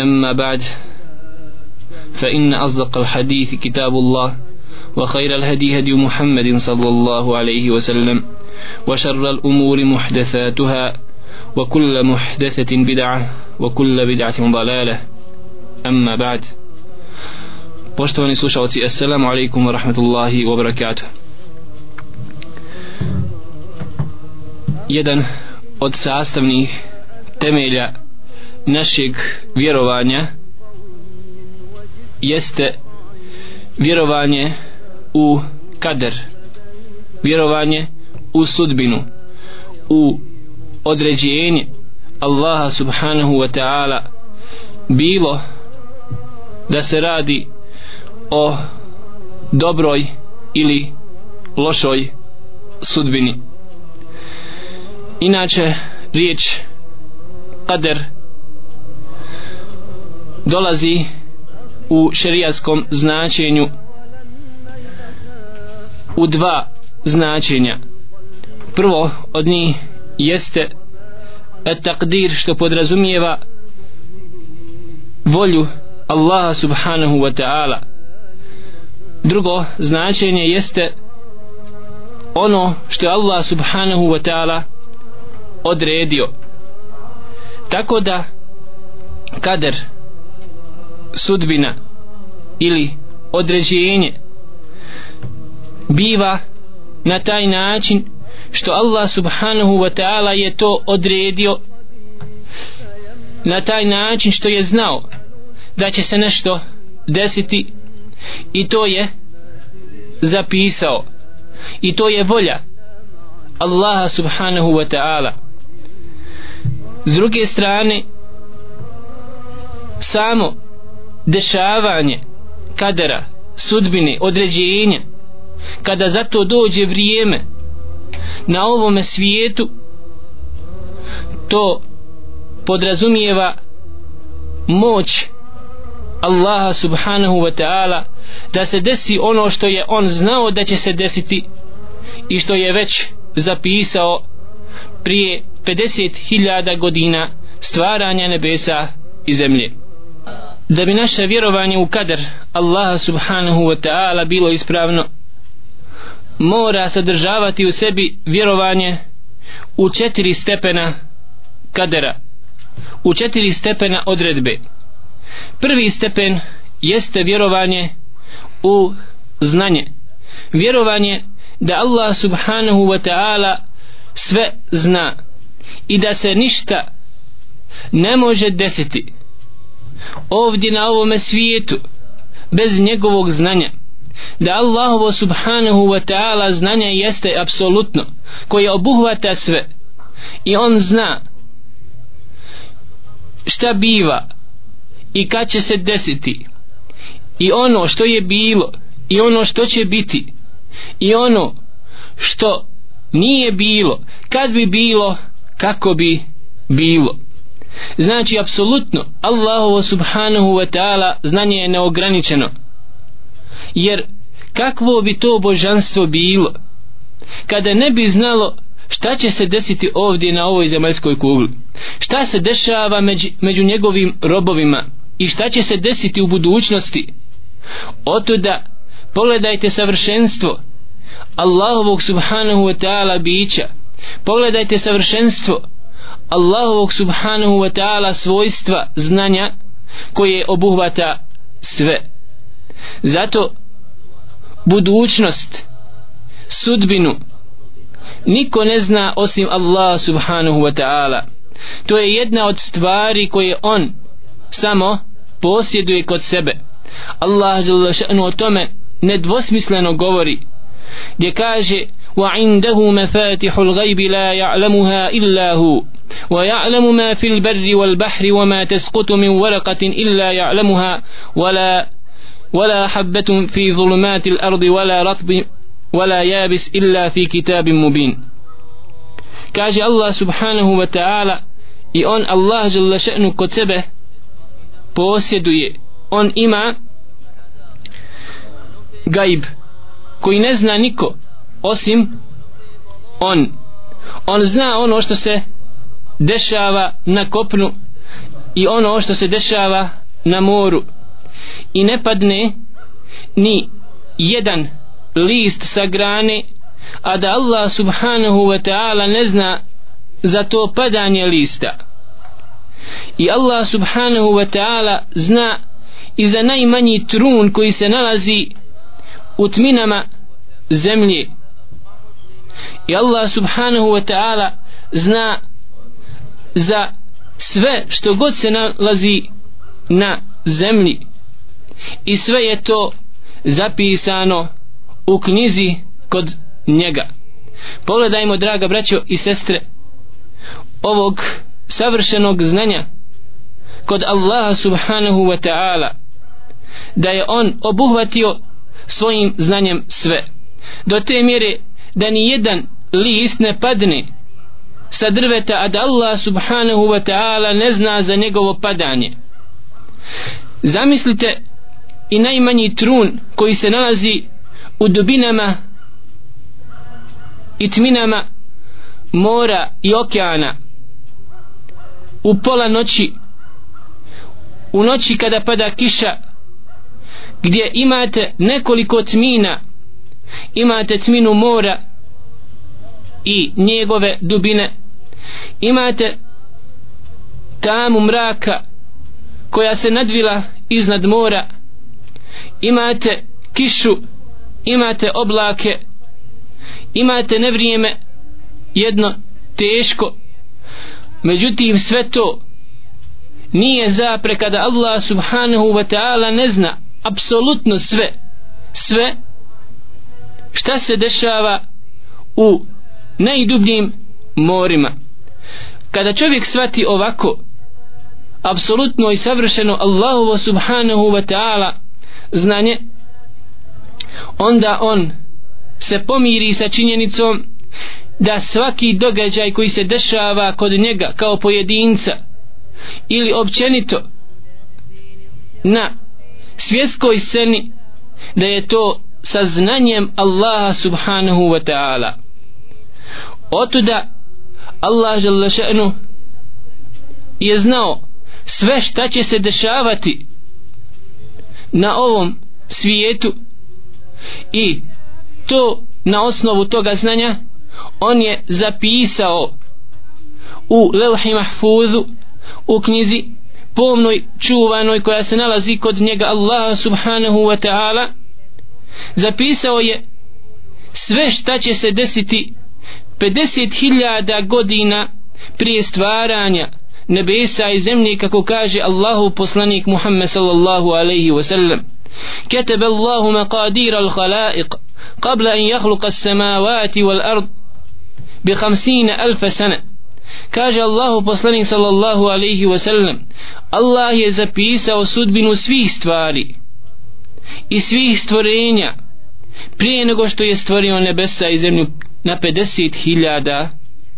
أما بعد فإن أصدق الحديث كتاب الله وخير الهدي هدي محمد صلى الله عليه وسلم وشر الأمور محدثاتها وكل محدثة بدعة وكل بدعة ضلالة أما بعد Poštovani slušalci, assalamu alaikum wa rahmatullahi wa barakatuh. Jedan od sastavnih temelja našeg vjerovanja jeste vjerovanje u kader vjerovanje u sudbinu u određenje Allaha subhanahu wa ta'ala. Bilo da se radi o dobroj ili lošoj sudbini. Inače riječ kader dolazi u šerijaskom značenju u dva značenja. Prvo od njih jeste takdir što podrazumijeva volju Allaha subhanahu wa ta'ala. Drugo značenje jeste ono što je Allah subhanahu wa ta'ala odredio. Tako da kader sudbina ili određenje biva na taj način što Allah subhanahu wa ta'ala je to odredio na taj način što je znao da će se nešto desiti i to je zapisao. I to je volja Allaha subhanahu wa ta'ala. S druge strane samo dešavanje kadera sudbine, određenja kada za to dođe vrijeme na ovome svijetu to podrazumijeva moć Allaha subhanahu wa ta'ala da se desi ono što je on znao da će se desiti i što je već zapisao prije 50.000 godina stvaranja nebesa i zemlje da bi naše vjerovanje u kader Allaha subhanahu wa ta'ala bilo ispravno mora sadržavati u sebi vjerovanje u četiri stepena kadera u četiri stepena odredbe. Prvi stepen jeste vjerovanje u znanje. Vjerovanje da Allah subhanahu wa ta'ala sve zna i da se ništa ne može desiti ovdje na ovome svijetu bez njegovog znanja. Da Allahovo subhanahu wa ta'ala znanje jeste apsolutno koje obuhvata sve. I on zna šta biva i kad će se desiti. I ono što je bilo i ono što će biti. I ono što nije bilo kad bi bilo kako bi bilo znači apsolutno Allahovo subhanahu wa ta'ala znanje je neograničeno. Jer kakvo bi to božanstvo bilo kada ne bi znalo šta će se desiti ovdje na ovoj zemaljskoj kugli? Šta se dešava među, među njegovim robovima i šta će se desiti u budućnosti? Otuda pogledajte savršenstvo Allahovog subhanahu wa ta'ala bića. Pogledajte savršenstvo Allahovog subhanahu wa ta'ala svojstva znanja koje obuhvata sve. Zato budućnost sudbinu niko ne zna osim Allah subhanahu wa ta'ala. To je jedna od stvari koje on samo posjeduje kod sebe. Allah o tome nedvosmisleno govori gdje kaže وعنده مفاتح الغيب لا يعلمها إلا هو ويعلم ما في البر والبحر وما تسقط من ورقة إلا يعلمها ولا ولا حبة في ظلمات الأرض ولا رطب ولا يابس إلا في كتاب مبين. كاجي الله سبحانه وتعالى i on Allah žele še'nu kod sebe posjeduje on ima gaib koji ne zna niko osim on. On zna ono što se dešava na kopnu i ono što se dešava na moru. I ne padne ni jedan list sa grane a da Allah subhanahu wa ta'ala ne zna za to padanje lista. I Allah subhanahu wa ta'ala zna i za najmanji trun koji se nalazi u tminama zemlje i Allah subhanahu wa ta'ala zna za sve što god se nalazi na zemlji. I sve je to zapisano u knjizi kod njega. Pogledajmo draga braćo i sestre ovog savršenog znanja kod Allaha subhanahu wa ta'ala da je on obuhvatio svojim znanjem sve. Do te mjere da ni jedan list ne padne sa drveta a da Allah subhanahu wa ta'ala ne zna za njegovo padanje. Zamislite i najmanji trun koji se nalazi u dubinama i tminama mora i okeana u pola noći u noći kada pada kiša gdje imate nekoliko tmina imate tminu mora i njegove dubine. Imate tamu mraka koja se nadvila iznad mora. Imate kišu imate oblake. Imate nevrijeme jedno teško. Međutim sve to nije zapreka da Allah subhanahu wa ta'ala ne zna apsolutno sve. Sve šta se dešava u najdubljim morima. Kada čovjek svati ovako apsolutno i savršeno Allahovo subhanahu wa ta'ala znanje onda on se pomiri sa činjenicom da svaki događaj koji se dešava kod njega kao pojedinca ili općenito na svjetskoj sceni da je to sa znanjem Allaha subhanahu wa ta'ala otuda Allah Želešenu je znao sve šta će se dešavati na ovom svijetu i to na osnovu toga znanja on je zapisao u levhi mahfuzu u knjizi pomnoj čuvanoj koja se nalazi kod njega Allah subhanahu wa ta'ala. Zapisao je sve šta će se desiti 50.000 godina prije stvaranja nebesa i zemlje kako kaže Allahu poslanik Muhammed sallallahu alaihi wa sallam كتب الله مقادير الخلائق قبل أن يخلق السماوات والأرض بخمسين ألف سنة kaže Allahu poslanik sallallahu alaihi wa sallam Allah je zapisao sudbinu svih stvari i svih stvorenja prije nego što je stvorio nebesa i zemlju na 50.000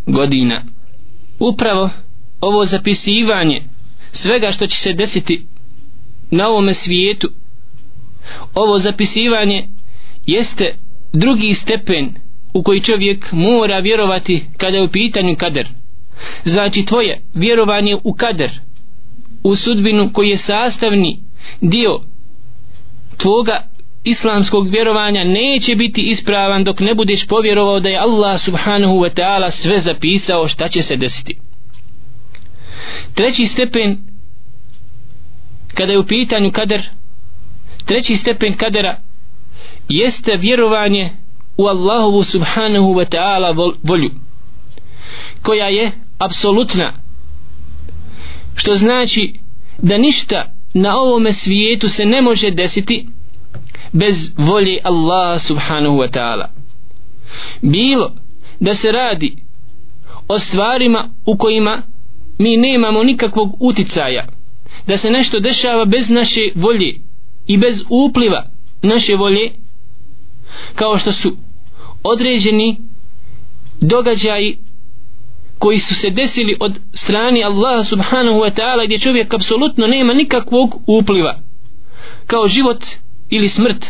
godina. Upravo ovo zapisivanje svega što će se desiti na ovome svijetu ovo zapisivanje jeste drugi stepen u koji čovjek mora vjerovati kada je u pitanju kader. Znači tvoje vjerovanje u kader u sudbinu koji je sastavni dio tvoga islamskog vjerovanja neće biti ispravan dok ne budeš povjerovao da je Allah subhanahu wa ta'ala sve zapisao šta će se desiti. Treći stepen kada je u pitanju kader treći stepen kadera jeste vjerovanje u Allahovu subhanahu wa ta'ala volju koja je apsolutna što znači da ništa na ovome svijetu se ne može desiti bez volje Allaha subhanahu wa ta'ala. Bilo da se radi o stvarima u kojima mi nemamo nikakvog uticaja da se nešto dešava bez naše volje i bez upliva naše volje kao što su određeni događaji koji su se desili od strani Allaha subhanahu wa ta'ala gdje čovjek apsolutno nema nikakvog upliva kao život ili smrt.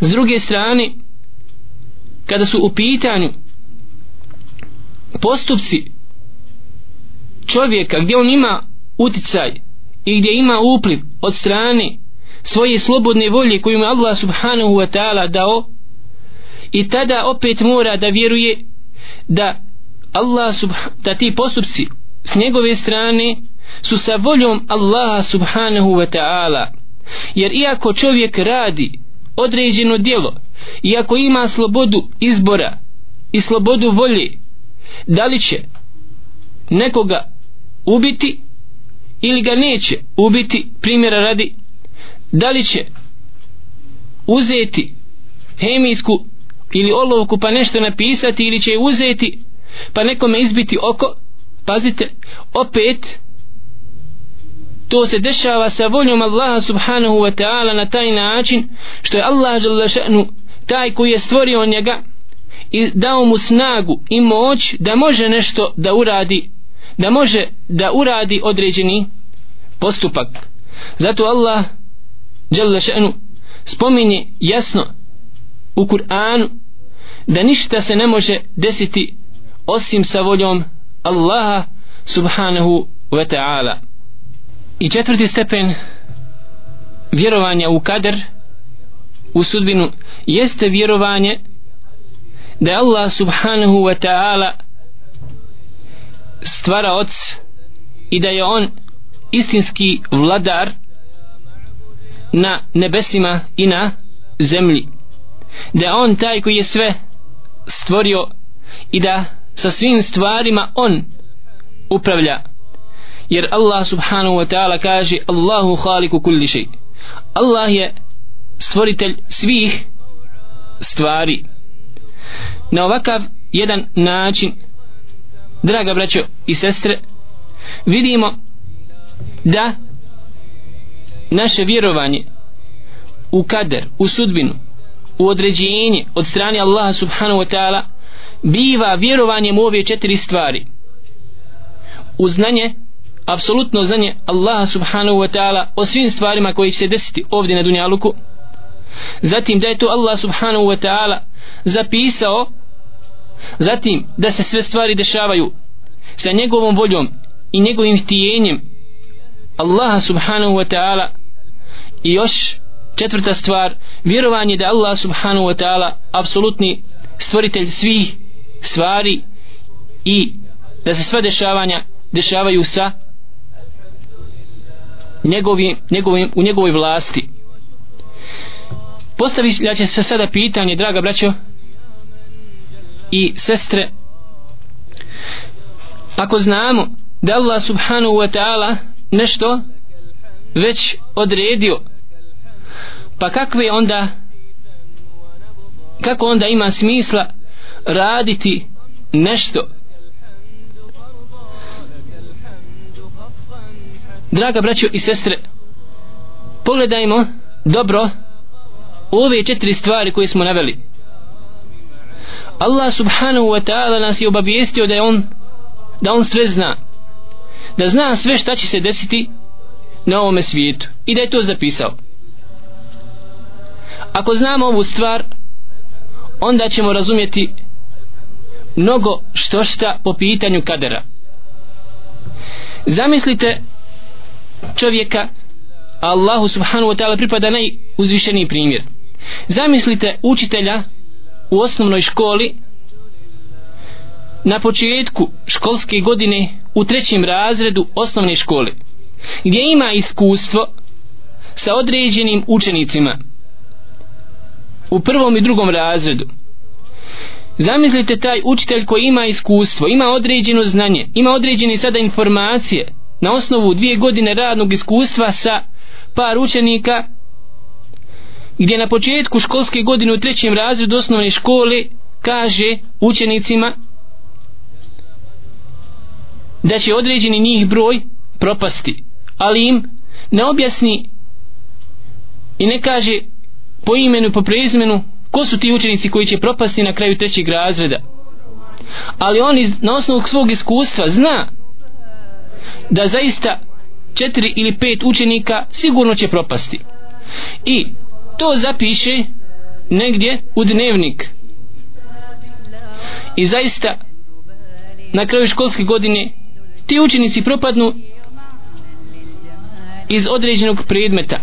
S druge strane kada su u pitanju postupci čovjeka gdje on ima uticaj i gdje ima upliv od strane svoje slobodne volje koju mu Allah subhanahu wa ta'ala dao i tada opet mora da vjeruje da Allah da ti postupci s njegove strane su sa voljom Allaha subhanahu wa ta'ala jer iako čovjek radi određeno djelo iako ima slobodu izbora i slobodu volje da li će nekoga ubiti ili ga neće ubiti primjera radi da li će uzeti hemijsku ili olovku pa nešto napisati ili će uzeti pa nekome izbiti oko pazite opet to se dešava sa voljom Allaha subhanahu wa ta'ala na taj način što je Allah šanu, taj koji je stvorio njega i dao mu snagu i moć da može nešto da uradi da može da uradi određeni postupak. Zato Allah šanu, spominje jasno u Kur'anu da ništa se ne može desiti osim sa voljom Allaha subhanahu wa ta'ala i četvrti stepen vjerovanja u kader u sudbinu jeste vjerovanje da je Allah subhanahu wa ta'ala stvara oc i da je on istinski vladar na nebesima i na zemlji. Da je on taj koji je sve stvorio i da sa svim stvarima on upravlja jer Allah subhanahu wa ta'ala kaže Allahu khaliku kulli shay. Allah je stvoritelj svih stvari. Na ovakav jedan način draga braćo i sestre vidimo da naše vjerovanje u kader, u sudbinu u određenje od strane Allaha subhanahu wa ta'ala biva vjerovanjem u ove četiri stvari. U znanje apsolutno znanje Allaha subhanahu wa ta'ala o svim stvarima koji će se desiti ovdje na Dunjaluku. Zatim da je to Allah subhanahu wa ta'ala zapisao zatim da se sve stvari dešavaju sa njegovom voljom i njegovim htijenjem. Allaha subhanahu wa ta'ala. I još četvrta stvar vjerovanje da Allah subhanahu wa ta'ala apsolutni stvoritelj svih stvari i da se sva dešavanja dešavaju sa njegovi, njegovi, u njegovoj vlasti. Postavit će se sada pitanje draga braćo i sestre. Ako znamo da Allah subhanahu wa ta'ala nešto već odredio pa kakve onda kako onda ima smisla raditi nešto draga braćo i sestre pogledajmo dobro ove četiri stvari koje smo naveli. Allah subhanahu wa ta'ala nas je obavijestio da je on da on sve zna da zna sve šta će se desiti na ovome svijetu i da je to zapisao. Ako znamo ovu stvar onda ćemo razumjeti mnogo što šta po pitanju kadera. Zamislite čovjeka Allahu subhanahu wa ta'ala pripada najuzvišeniji primjer. Zamislite učitelja u osnovnoj školi na početku školske godine u trećem razredu osnovne škole gdje ima iskustvo sa određenim učenicima u prvom i drugom razredu. Zamislite taj učitelj koji ima iskustvo ima određeno znanje ima određene sada informacije na osnovu dvije godine radnog iskustva sa par učenika gdje na početku školske godine u trećem razredu osnovne škole kaže učenicima da će određeni njih broj propasti. Ali im ne objasni i ne kaže po imenu po prezimenu ko su ti učenici koji će propasti na kraju trećeg razreda. Ali on iz, na osnovu svog iskustva zna da zaista četiri ili pet učenika sigurno će propasti. I to zapiše negdje u dnevnik. I zaista na kraju školske godine ti učenici propadnu iz određenog predmeta.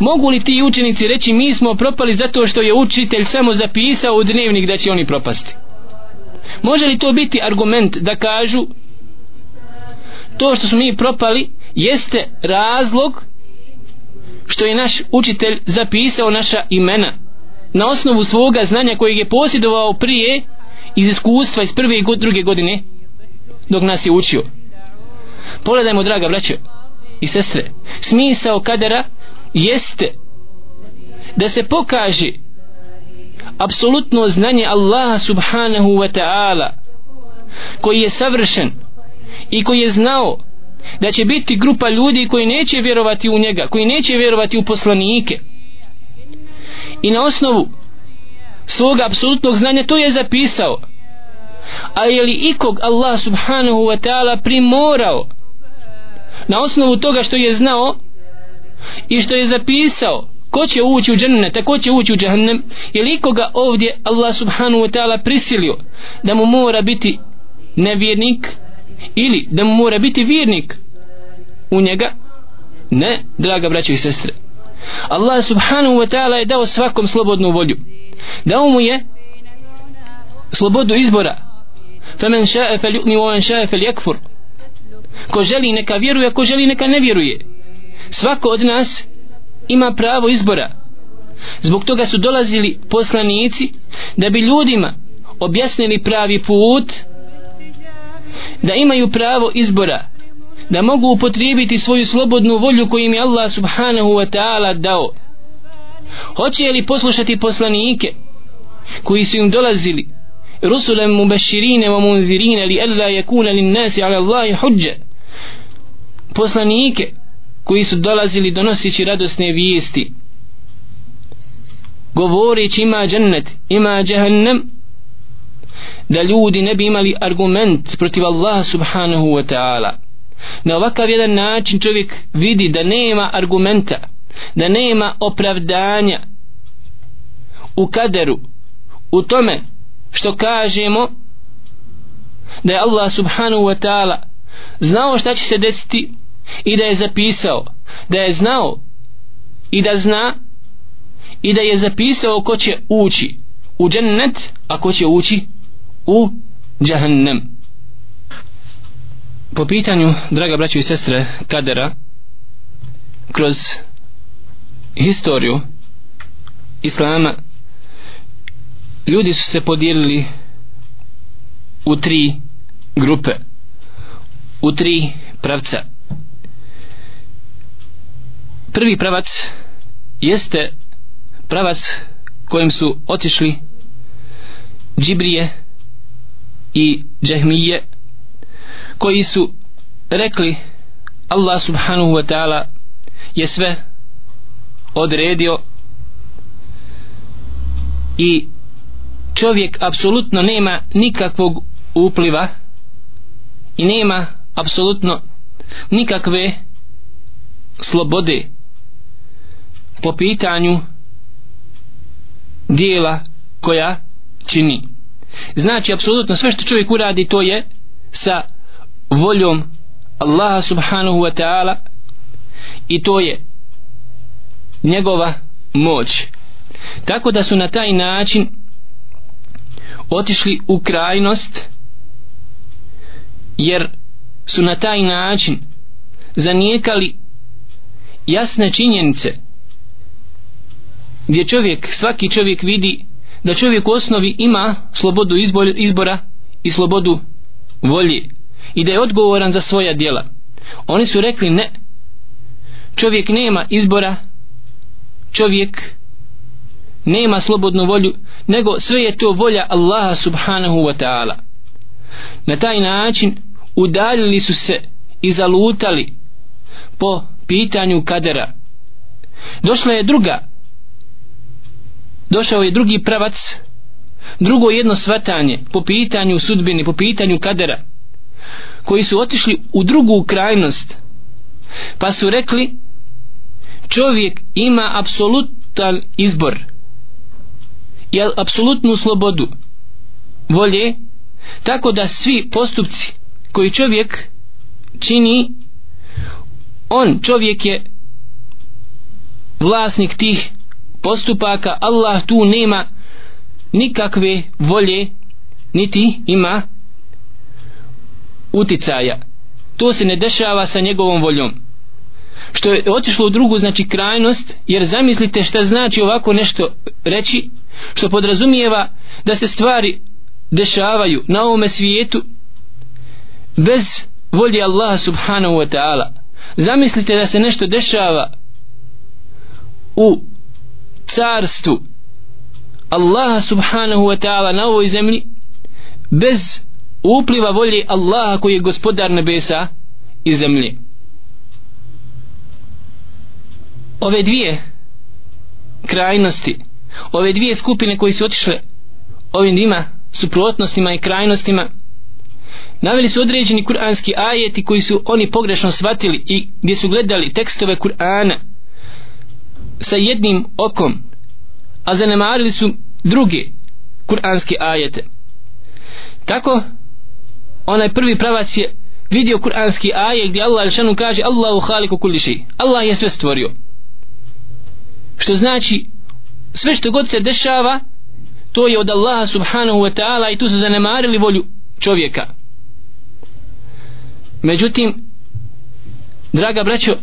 Mogu li ti učenici reći mi smo propali zato što je učitelj samo zapisao u dnevnik da će oni propasti može li to biti argument da kažu to što smo mi propali jeste razlog što je naš učitelj zapisao naša imena na osnovu svoga znanja kojeg je posjedovao prije iz iskustva iz prve i druge godine dok nas je učio. Pogledajmo draga braćo i sestre smisao kadera jeste da se pokaže apsolutno znanje Allaha subhanahu wa ta'ala koji je savršen i koji je znao da će biti grupa ljudi koji neće vjerovati u njega koji neće vjerovati u poslanike. I na osnovu svoga apsolutnog znanja to je zapisao. A je li ikog Allah subhanahu wa ta'ala primorao na osnovu toga što je znao i što je zapisao ko će ući u džennet, ko će ući u džahnem je li ikoga ovdje Allah subhanahu wa ta'ala prisilio da mu mora biti nevjernik ili da mu mora biti vjernik u njega? Ne, draga braćo i sestre. Allah subhanahu wa ta'ala je dao svakom slobodnu volju. Dao mu je slobodu izbora. Faman ša'a fal yu'mi wa man ko želi neka vjeruje ko želi neka ne vjeruje. Svako od nas ima pravo izbora. Zbog toga su dolazili poslanici da bi ljudima objasnili pravi put da imaju pravo izbora da mogu upotrijebiti svoju slobodnu volju koju im je Allah subhanahu wa ta'ala dao. Hoće li poslušati poslanike koji su im dolazili? Rusulan mubashirine wa munzirine li alla yakuna lin nasi ala Allahi hujja. Poslanike koji su dolazili donosići radosne vijesti govoreći ima džennet ima džahannam da ljudi ne bi imali argument protiv Allaha subhanahu wa ta'ala. Na ovakav jedan način čovjek vidi da nema argumenta da nema opravdanja u kaderu u tome što kažemo da je Allah subhanahu wa ta'ala znao šta će se desiti i da je zapisao da je znao i da zna i da je zapisao ko će ući u džennet a ko će ući u džahannam po pitanju draga braćo i sestre kadera kroz historiju islama ljudi su se podijelili u tri grupe u tri pravca. Prvi pravac jeste pravac kojim su otišli džibrije i džehmije koji su rekli Allah subhanahu wa ta'ala je sve odredio i čovjek apsolutno nema nikakvog upliva i nema apsolutno nikakve slobode po pitanju dijela koja čini znači apsolutno sve što čovjek uradi to je sa voljom Allaha subhanahu wa ta'ala i to je njegova moć. Tako da su na taj način otišli u krajnost jer su na taj način zanijekali jasne činjenice gdje čovjek, svaki čovjek vidi da čovjek u osnovi ima slobodu izbora i slobodu volje i da je odgovoran za svoja djela. Oni su rekli ne čovjek nema izbora čovjek nema slobodnu volju nego sve je to volja Allaha subhanahu wa ta'ala. Na taj način udaljili su se i zalutali po pitanju kadera. Došla je druga došao je drugi pravac drugo jedno svatanje po pitanju sudbini, po pitanju kadera koji su otišli u drugu krajnost pa su rekli čovjek ima apsolutan izbor i apsolutnu slobodu volje tako da svi postupci koji čovjek čini on čovjek je vlasnik tih postupaka Allah tu nema nikakve volje niti ima uticaja. To se ne dešava sa njegovom voljom. Što je otišlo u drugu znači krajnost jer zamislite šta znači ovako nešto reći što podrazumijeva da se stvari dešavaju na ovome svijetu bez volje Allaha subhanahu wa ta'ala. Zamislite da se nešto dešava u carstvu Allaha subhanahu wa ta'ala na ovoj zemlji bez upliva volje Allaha koji je gospodar nebesa i zemlje. Ove dvije krajnosti ove dvije skupine koji su otišle ovim dvima suprotnostima i krajnostima naveli su određeni kuranski ajeti koji su oni pogrešno shvatili i gdje su gledali tekstove Kur'ana sa jednim okom a zanemarili su druge kuranske ajete. Tako onaj prvi pravac je vidio kuranski ajet gdje Allah šanu kaže Allahu haliku kulli Allah je sve stvorio. Što znači sve što god se dešava to je od Allaha subhanahu wa ta'ala i tu su zanemarili volju čovjeka. Međutim draga braćo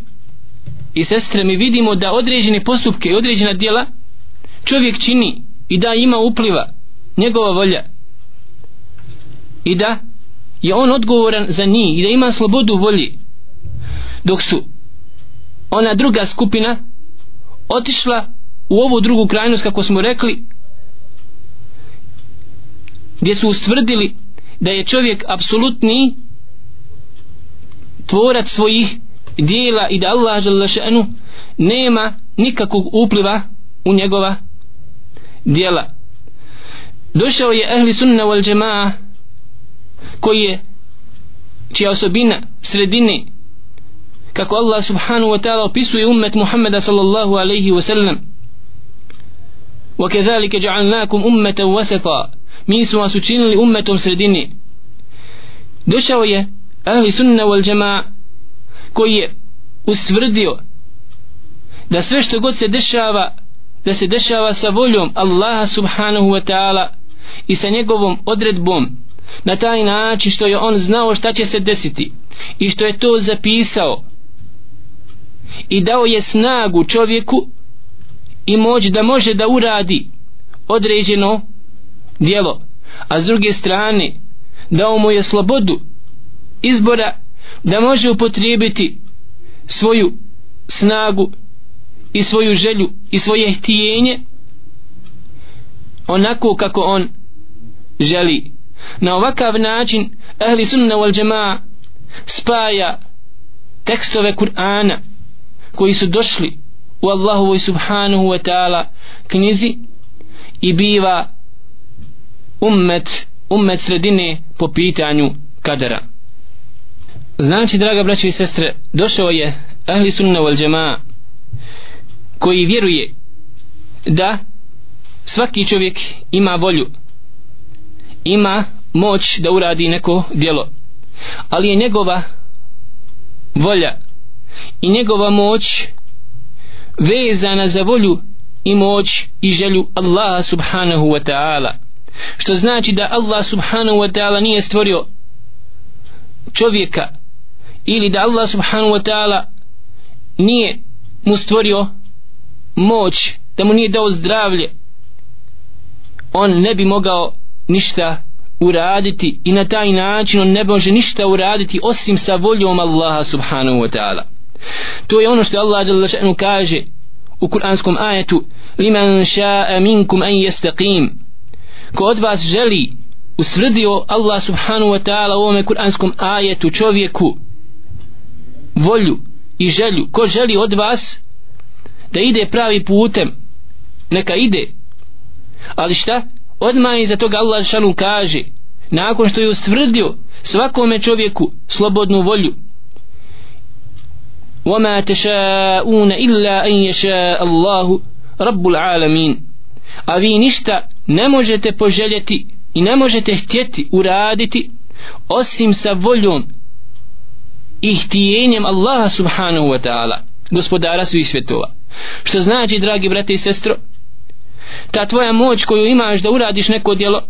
i sestre mi vidimo da određene postupke i određena djela čovjek čini i da ima upliva njegova volja. I da je on odgovoran za njih i da ima slobodu volji dok su ona druga skupina otišla u ovu drugu krajnost kako smo rekli gdje su ustvrdili da je čovjek apsolutni tvorac svojih dijela i da Allah želešenu nema nikakvog upliva u njegova dijela došao je ehli sunna wal džemaa koji je čija osobina sredine kako Allah subhanahu wa ta'ala opisuje ummet Muhammeda sallallahu alaihi wa sallam وكذلك جعلناكم أمة وسطا mi smo vas učinili ummetom sredini došao je ahli sunna wal jama koji je usvrdio da sve što god se dešava da se dešava sa voljom Allaha subhanahu wa ta'ala i sa njegovom odredbom na taj način što je on znao šta će se desiti i što je to zapisao i dao je snagu čovjeku i moć da može da uradi određeno djelo a s druge strane dao mu je slobodu izbora da može upotrijebiti svoju snagu i svoju želju i svoje htijenje onako kako on želi. Na ovakav način ahli sunna wal jamaa spaja tekstove Kur'ana koji su došli u Allahovoj subhanahu wa ta'ala knjizi i biva ummet ummet sredine po pitanju kadera znači draga braće i sestre došao je ahli sunna wal jamaa koji vjeruje da svaki čovjek ima volju ima moć da uradi neko djelo ali je njegova volja i njegova moć vezana za volju i moć i želju Allaha subhanahu wa ta'ala što znači da Allah subhanahu wa ta'ala nije stvorio čovjeka ili da Allah subhanahu wa ta'ala nije mu stvorio moć da mu nije dao zdravlje on ne bi mogao ništa uraditi i na taj način on ne može ništa uraditi osim sa voljom Allaha subhanahu wa ta'ala. To je ono što Allah kaže u kuranskom ajetu liman sha'a minkum an yastaqim. Ko od vas želi usvrdio Allah subhanahu wa ta'ala u ovome kuranskom ajetu čovjeku volju i želju ko želi od vas da ide pravi putem neka ide ali šta odmah iza toga Allah šanu kaže nakon što je ustvrdio svakome čovjeku slobodnu volju وما تشاءون إلا أن يشاء الله رب العالمين a vi ništa ne možete poželjeti i ne možete htjeti uraditi osim sa voljom i htijenjem Allaha subhanahu wa ta'ala gospodara svih svjetova. Što znači dragi brate i sestro ta tvoja moć koju imaš da uradiš neko djelo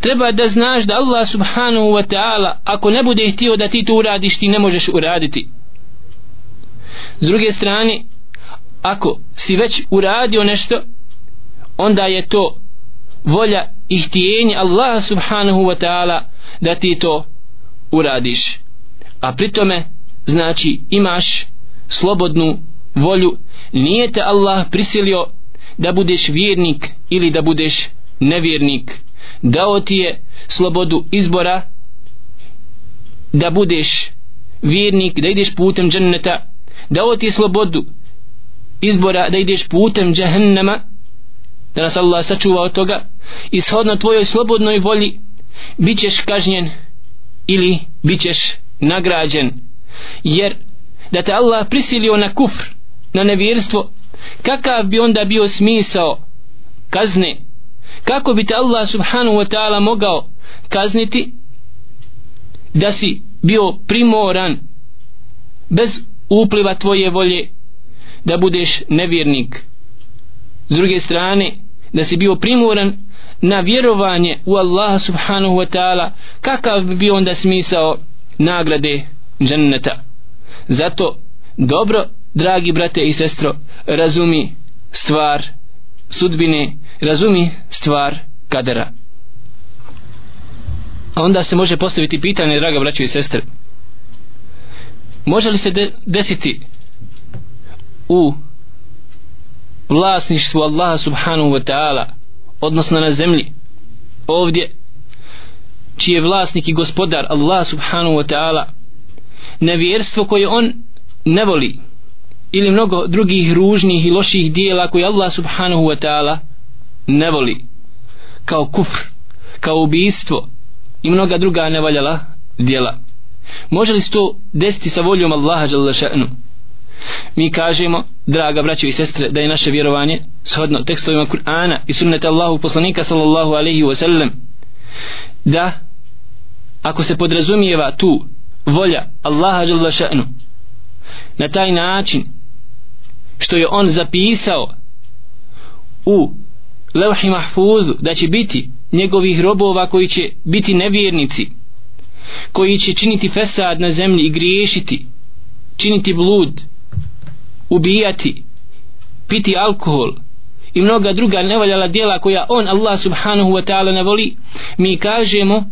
treba da znaš da Allah subhanahu wa ta'ala ako ne bude htio da ti to uradiš ti ne možeš uraditi. S druge strane ako si već uradio nešto onda je to volja i htijenje Allah subhanahu wa ta'ala da ti to uradiš a pritome znači imaš slobodnu volju. Nije te Allah prisilio da budeš vjernik ili da budeš nevjernik. Dao ti je slobodu izbora da budeš vjernik da ideš putem dženneta. Dao ti je slobodu izbora da ideš putem džahennama da nas Allah sačuva od toga. Ishodno tvojoj slobodnoj volji bit ćeš kažnjen ili bit ćeš nagrađen. Jer da te Allah prisilio na kufr na nevjerstvo kakav bi onda bio smisao kazne? Kako bi te Allah subhanahu wa ta'ala mogao kazniti da si bio primoran bez upliva tvoje volje da budeš nevjernik? S druge strane da si bio primoran na vjerovanje u Allaha subhanahu wa ta'ala kakav bi bio onda smisao nagrade dženneta. Zato dobro dragi brate i sestro razumi stvar sudbine razumi stvar kadera. A onda se može postaviti pitanje draga braćo i sestre može li se de desiti u vlasništvu Allaha subhanahu wa ta'ala odnosno na zemlji ovdje čiji je vlasnik i gospodar Allah subhanahu wa ta'ala nevjerstvo koje on ne voli ili mnogo drugih ružnih i loših dijela koje Allah subhanahu wa ta'ala ne voli kao kufr kao ubijstvo i mnoga druga nevaljala dijela. Može li se to desiti sa voljom Allaha jalla še'nu? Mi kažemo draga braćo i sestre da je naše vjerovanje shodno tekstovima Kur'ana i sunnete Allahu poslanika sallallahu alaihi wa sallam da ako se podrazumijeva tu volja Allaha jalla še'nu na taj način što je on zapisao u levhi mahfuzu da će biti njegovih robova koji će biti nevjernici koji će činiti fesad na zemlji i griješiti činiti blud ubijati piti alkohol i mnoga druga nevaljala djela koja on Allah subhanahu wa ta'ala ne voli mi kažemo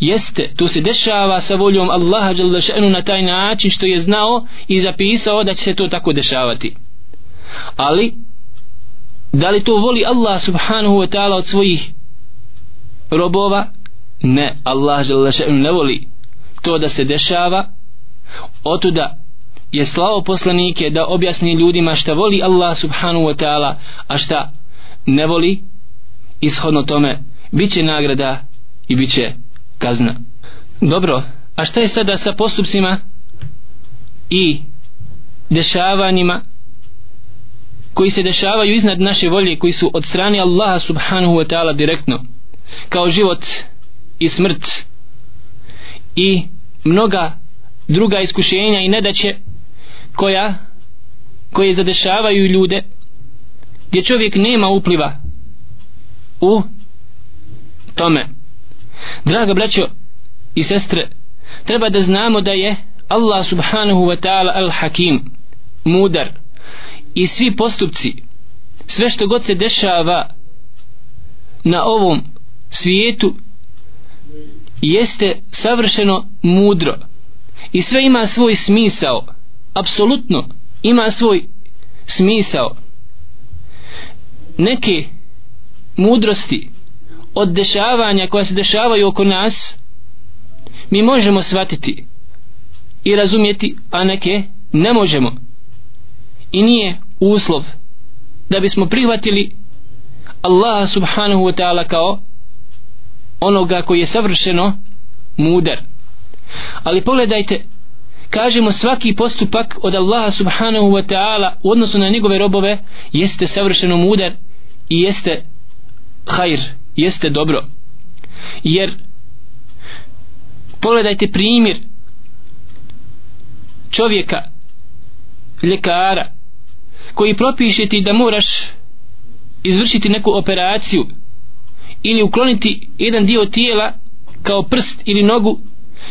jeste to se dešava sa voljom Allaha na taj način što je znao i zapisao da će se to tako dešavati. Ali da li to voli Allah subhanahu wa ta'ala od svojih robova? Ne Allah ne voli. To da se dešava otuda je slao poslanike da objasni ljudima šta voli Allah subhanahu wa ta'ala a šta ne voli. Ishodno tome bit će nagrada i bit će kazna. Dobro a šta je sada sa postupcima i dešavanjima koji se dešavaju iznad naše volje koji su od strane Allaha subhanahu wa ta'ala direktno kao život i smrt i mnoga druga iskušenja i nedaće koja koje zadešavaju ljude gdje čovjek nema upliva u tome draga braćo i sestre treba da znamo da je Allah subhanahu wa ta'ala al-hakim mudar. I svi postupci sve što god se dešava na ovom svijetu jeste savršeno mudro. I sve ima svoj smisao apsolutno ima svoj smisao. Neke mudrosti od dešavanja koja se dešavaju oko nas mi možemo shvatiti i razumjeti a neke ne možemo. I nije uslov da bismo prihvatili Allaha subhanahu wa ta'ala kao onoga koji je savršeno mudar. Ali pogledajte kažemo svaki postupak od Allaha subhanahu wa ta'ala u odnosu na njegove robove jeste savršeno mudar i jeste hajr, jeste dobro. Jer pogledajte primjer čovjeka ljekara koji propiše ti da moraš izvršiti neku operaciju ili ukloniti jedan dio tijela kao prst ili nogu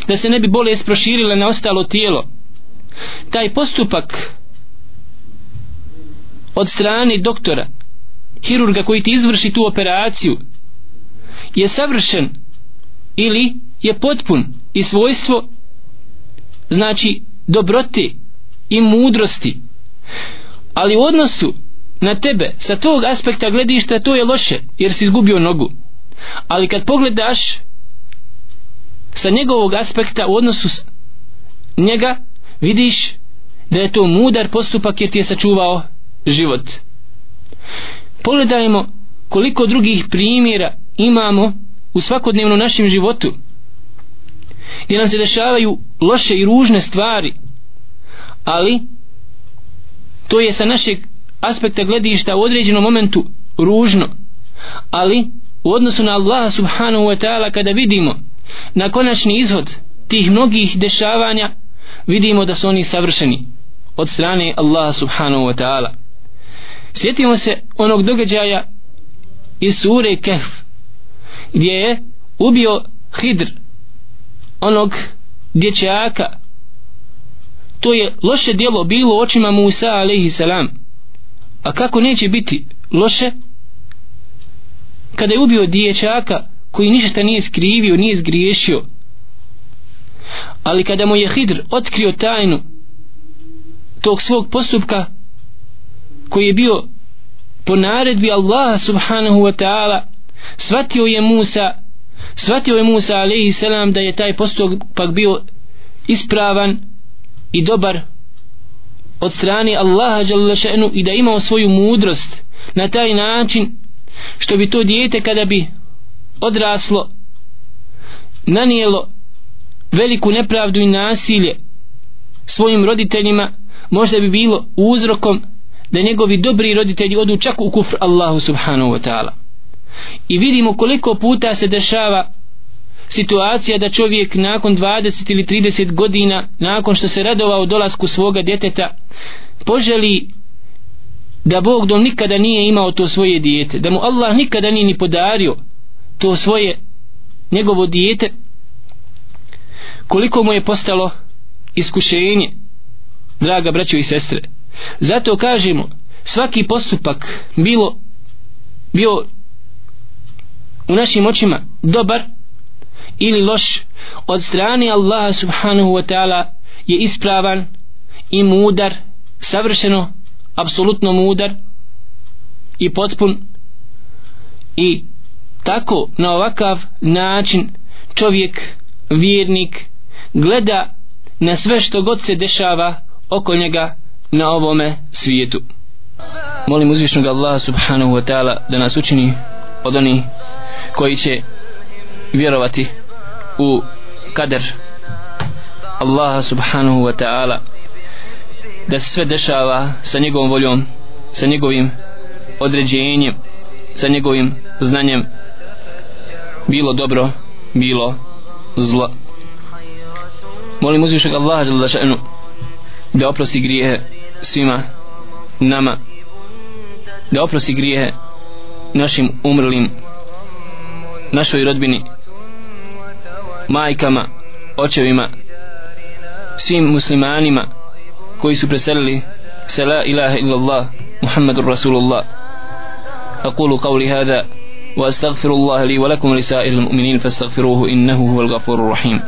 da se ne bi bolest proširila na ostalo tijelo. Taj postupak od strane doktora hirurga koji ti izvrši tu operaciju je savršen ili je potpun i svojstvo znači dobrote i mudrosti. Ali u odnosu na tebe sa tog aspekta gledišta to je loše jer si izgubio nogu. Ali kad pogledaš sa njegovog aspekta u odnosu s njega vidiš da je to mudar postupak jer ti je sačuvao život. Pogledajmo koliko drugih primjera imamo u svakodnevnom našem životu gdje nam se dešavaju loše i ružne stvari ali to je sa našeg aspekta gledišta u određenom momentu ružno ali u odnosu na Allaha subhanahu wa ta'ala kada vidimo na konačni izhod tih mnogih dešavanja vidimo da su oni savršeni od strane Allaha subhanahu wa ta'ala. Sjetimo se onog događaja iz sure Kehf gdje je ubio Hidr onog dječaka. To je loše djelo bilo u očima Musa alaihi salam. A kako neće biti loše? Kada je ubio dječaka koji ništa nije skrivio, nije zgriješio. Ali kada mu je Hidr otkrio tajnu tog svog postupka koji je bio po naredbi Allaha subhanahu wa ta'ala shvatio je Musa shvatio je Musa alaihi selam da je taj postupak bio ispravan i dobar od strane Allaha še'nu i da imao svoju mudrost na taj način što bi to dijete kada bi odraslo nanijelo veliku nepravdu i nasilje svojim roditeljima možda bi bilo uzrokom da njegovi dobri roditelji odu čak u kufr Allahu subhanahu wa ta'ala i vidimo koliko puta se dešava situacija da čovjek nakon 20 ili 30 godina nakon što se radovao dolasku svoga djeteta poželi da Bog dom nikada nije imao to svoje dijete da mu Allah nikada nije ni podario to svoje njegovo dijete koliko mu je postalo iskušenje draga braćo i sestre. Zato kažemo svaki postupak bilo bio u našim očima dobar ili loš od strane Allaha subhanahu wa ta'ala je ispravan i mudar savršeno apsolutno mudar i potpun i tako na ovakav način čovjek vjernik gleda na sve što god se dešava oko njega na ovome svijetu. Molim uzvišnog Allaha subhanahu wa ta'ala da nas učini od onih koji će vjerovati u kader Allaha subhanahu wa ta'ala da se sve dešava sa njegovom voljom sa njegovim određenjem sa njegovim znanjem. Bilo dobro bilo zlo. Molim uzvišeg Allaha da še'nu da oprosti grijehe svima nama da oprosti grijehe našim umrlim našoj rodbini majkama očevima svim muslimanima koji su preselili se la ilaha illallah muhammadur rasulullah أقول قولي هذا وأستغفر الله لي ولكم لسائر المؤمنين فاستغفروه إنه هو الغفور الرحيم